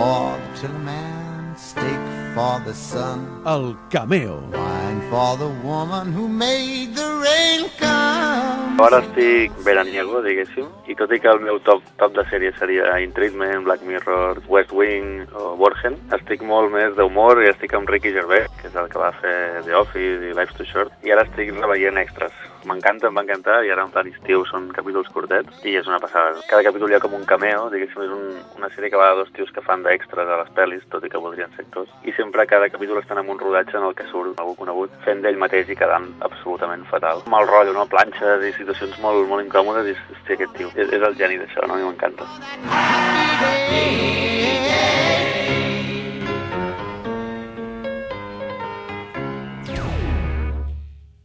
for the tillerman, steak for the sun, El Cameo. wine for the woman who made the rain come. Ara estic veraniego, diguéssim, i tot i que el meu top, top de sèrie seria In Treatment, Black Mirror, West Wing o Borgen, estic molt més d'humor i estic amb Ricky Gervais, que és el que va fer The Office i Life's Too Short, i ara estic reveient extras. M'encanta, em va encantar, i ara en plan estiu són capítols curtets, i és una passada. Cada capítol hi ha com un cameo, diguéssim, és un, una sèrie que va de dos tios que fan d'extras a les pel·lis, tot i que voldrien ser actors, i sempre cada capítol estan en un rodatge en el que surt algú conegut fent d'ell mateix i quedant absolutament fatal. Mal rotllo, no? Planxes i situacions molt, molt incòmodes i hosti, aquest tio és, és el geni d'això, no? I m'encanta.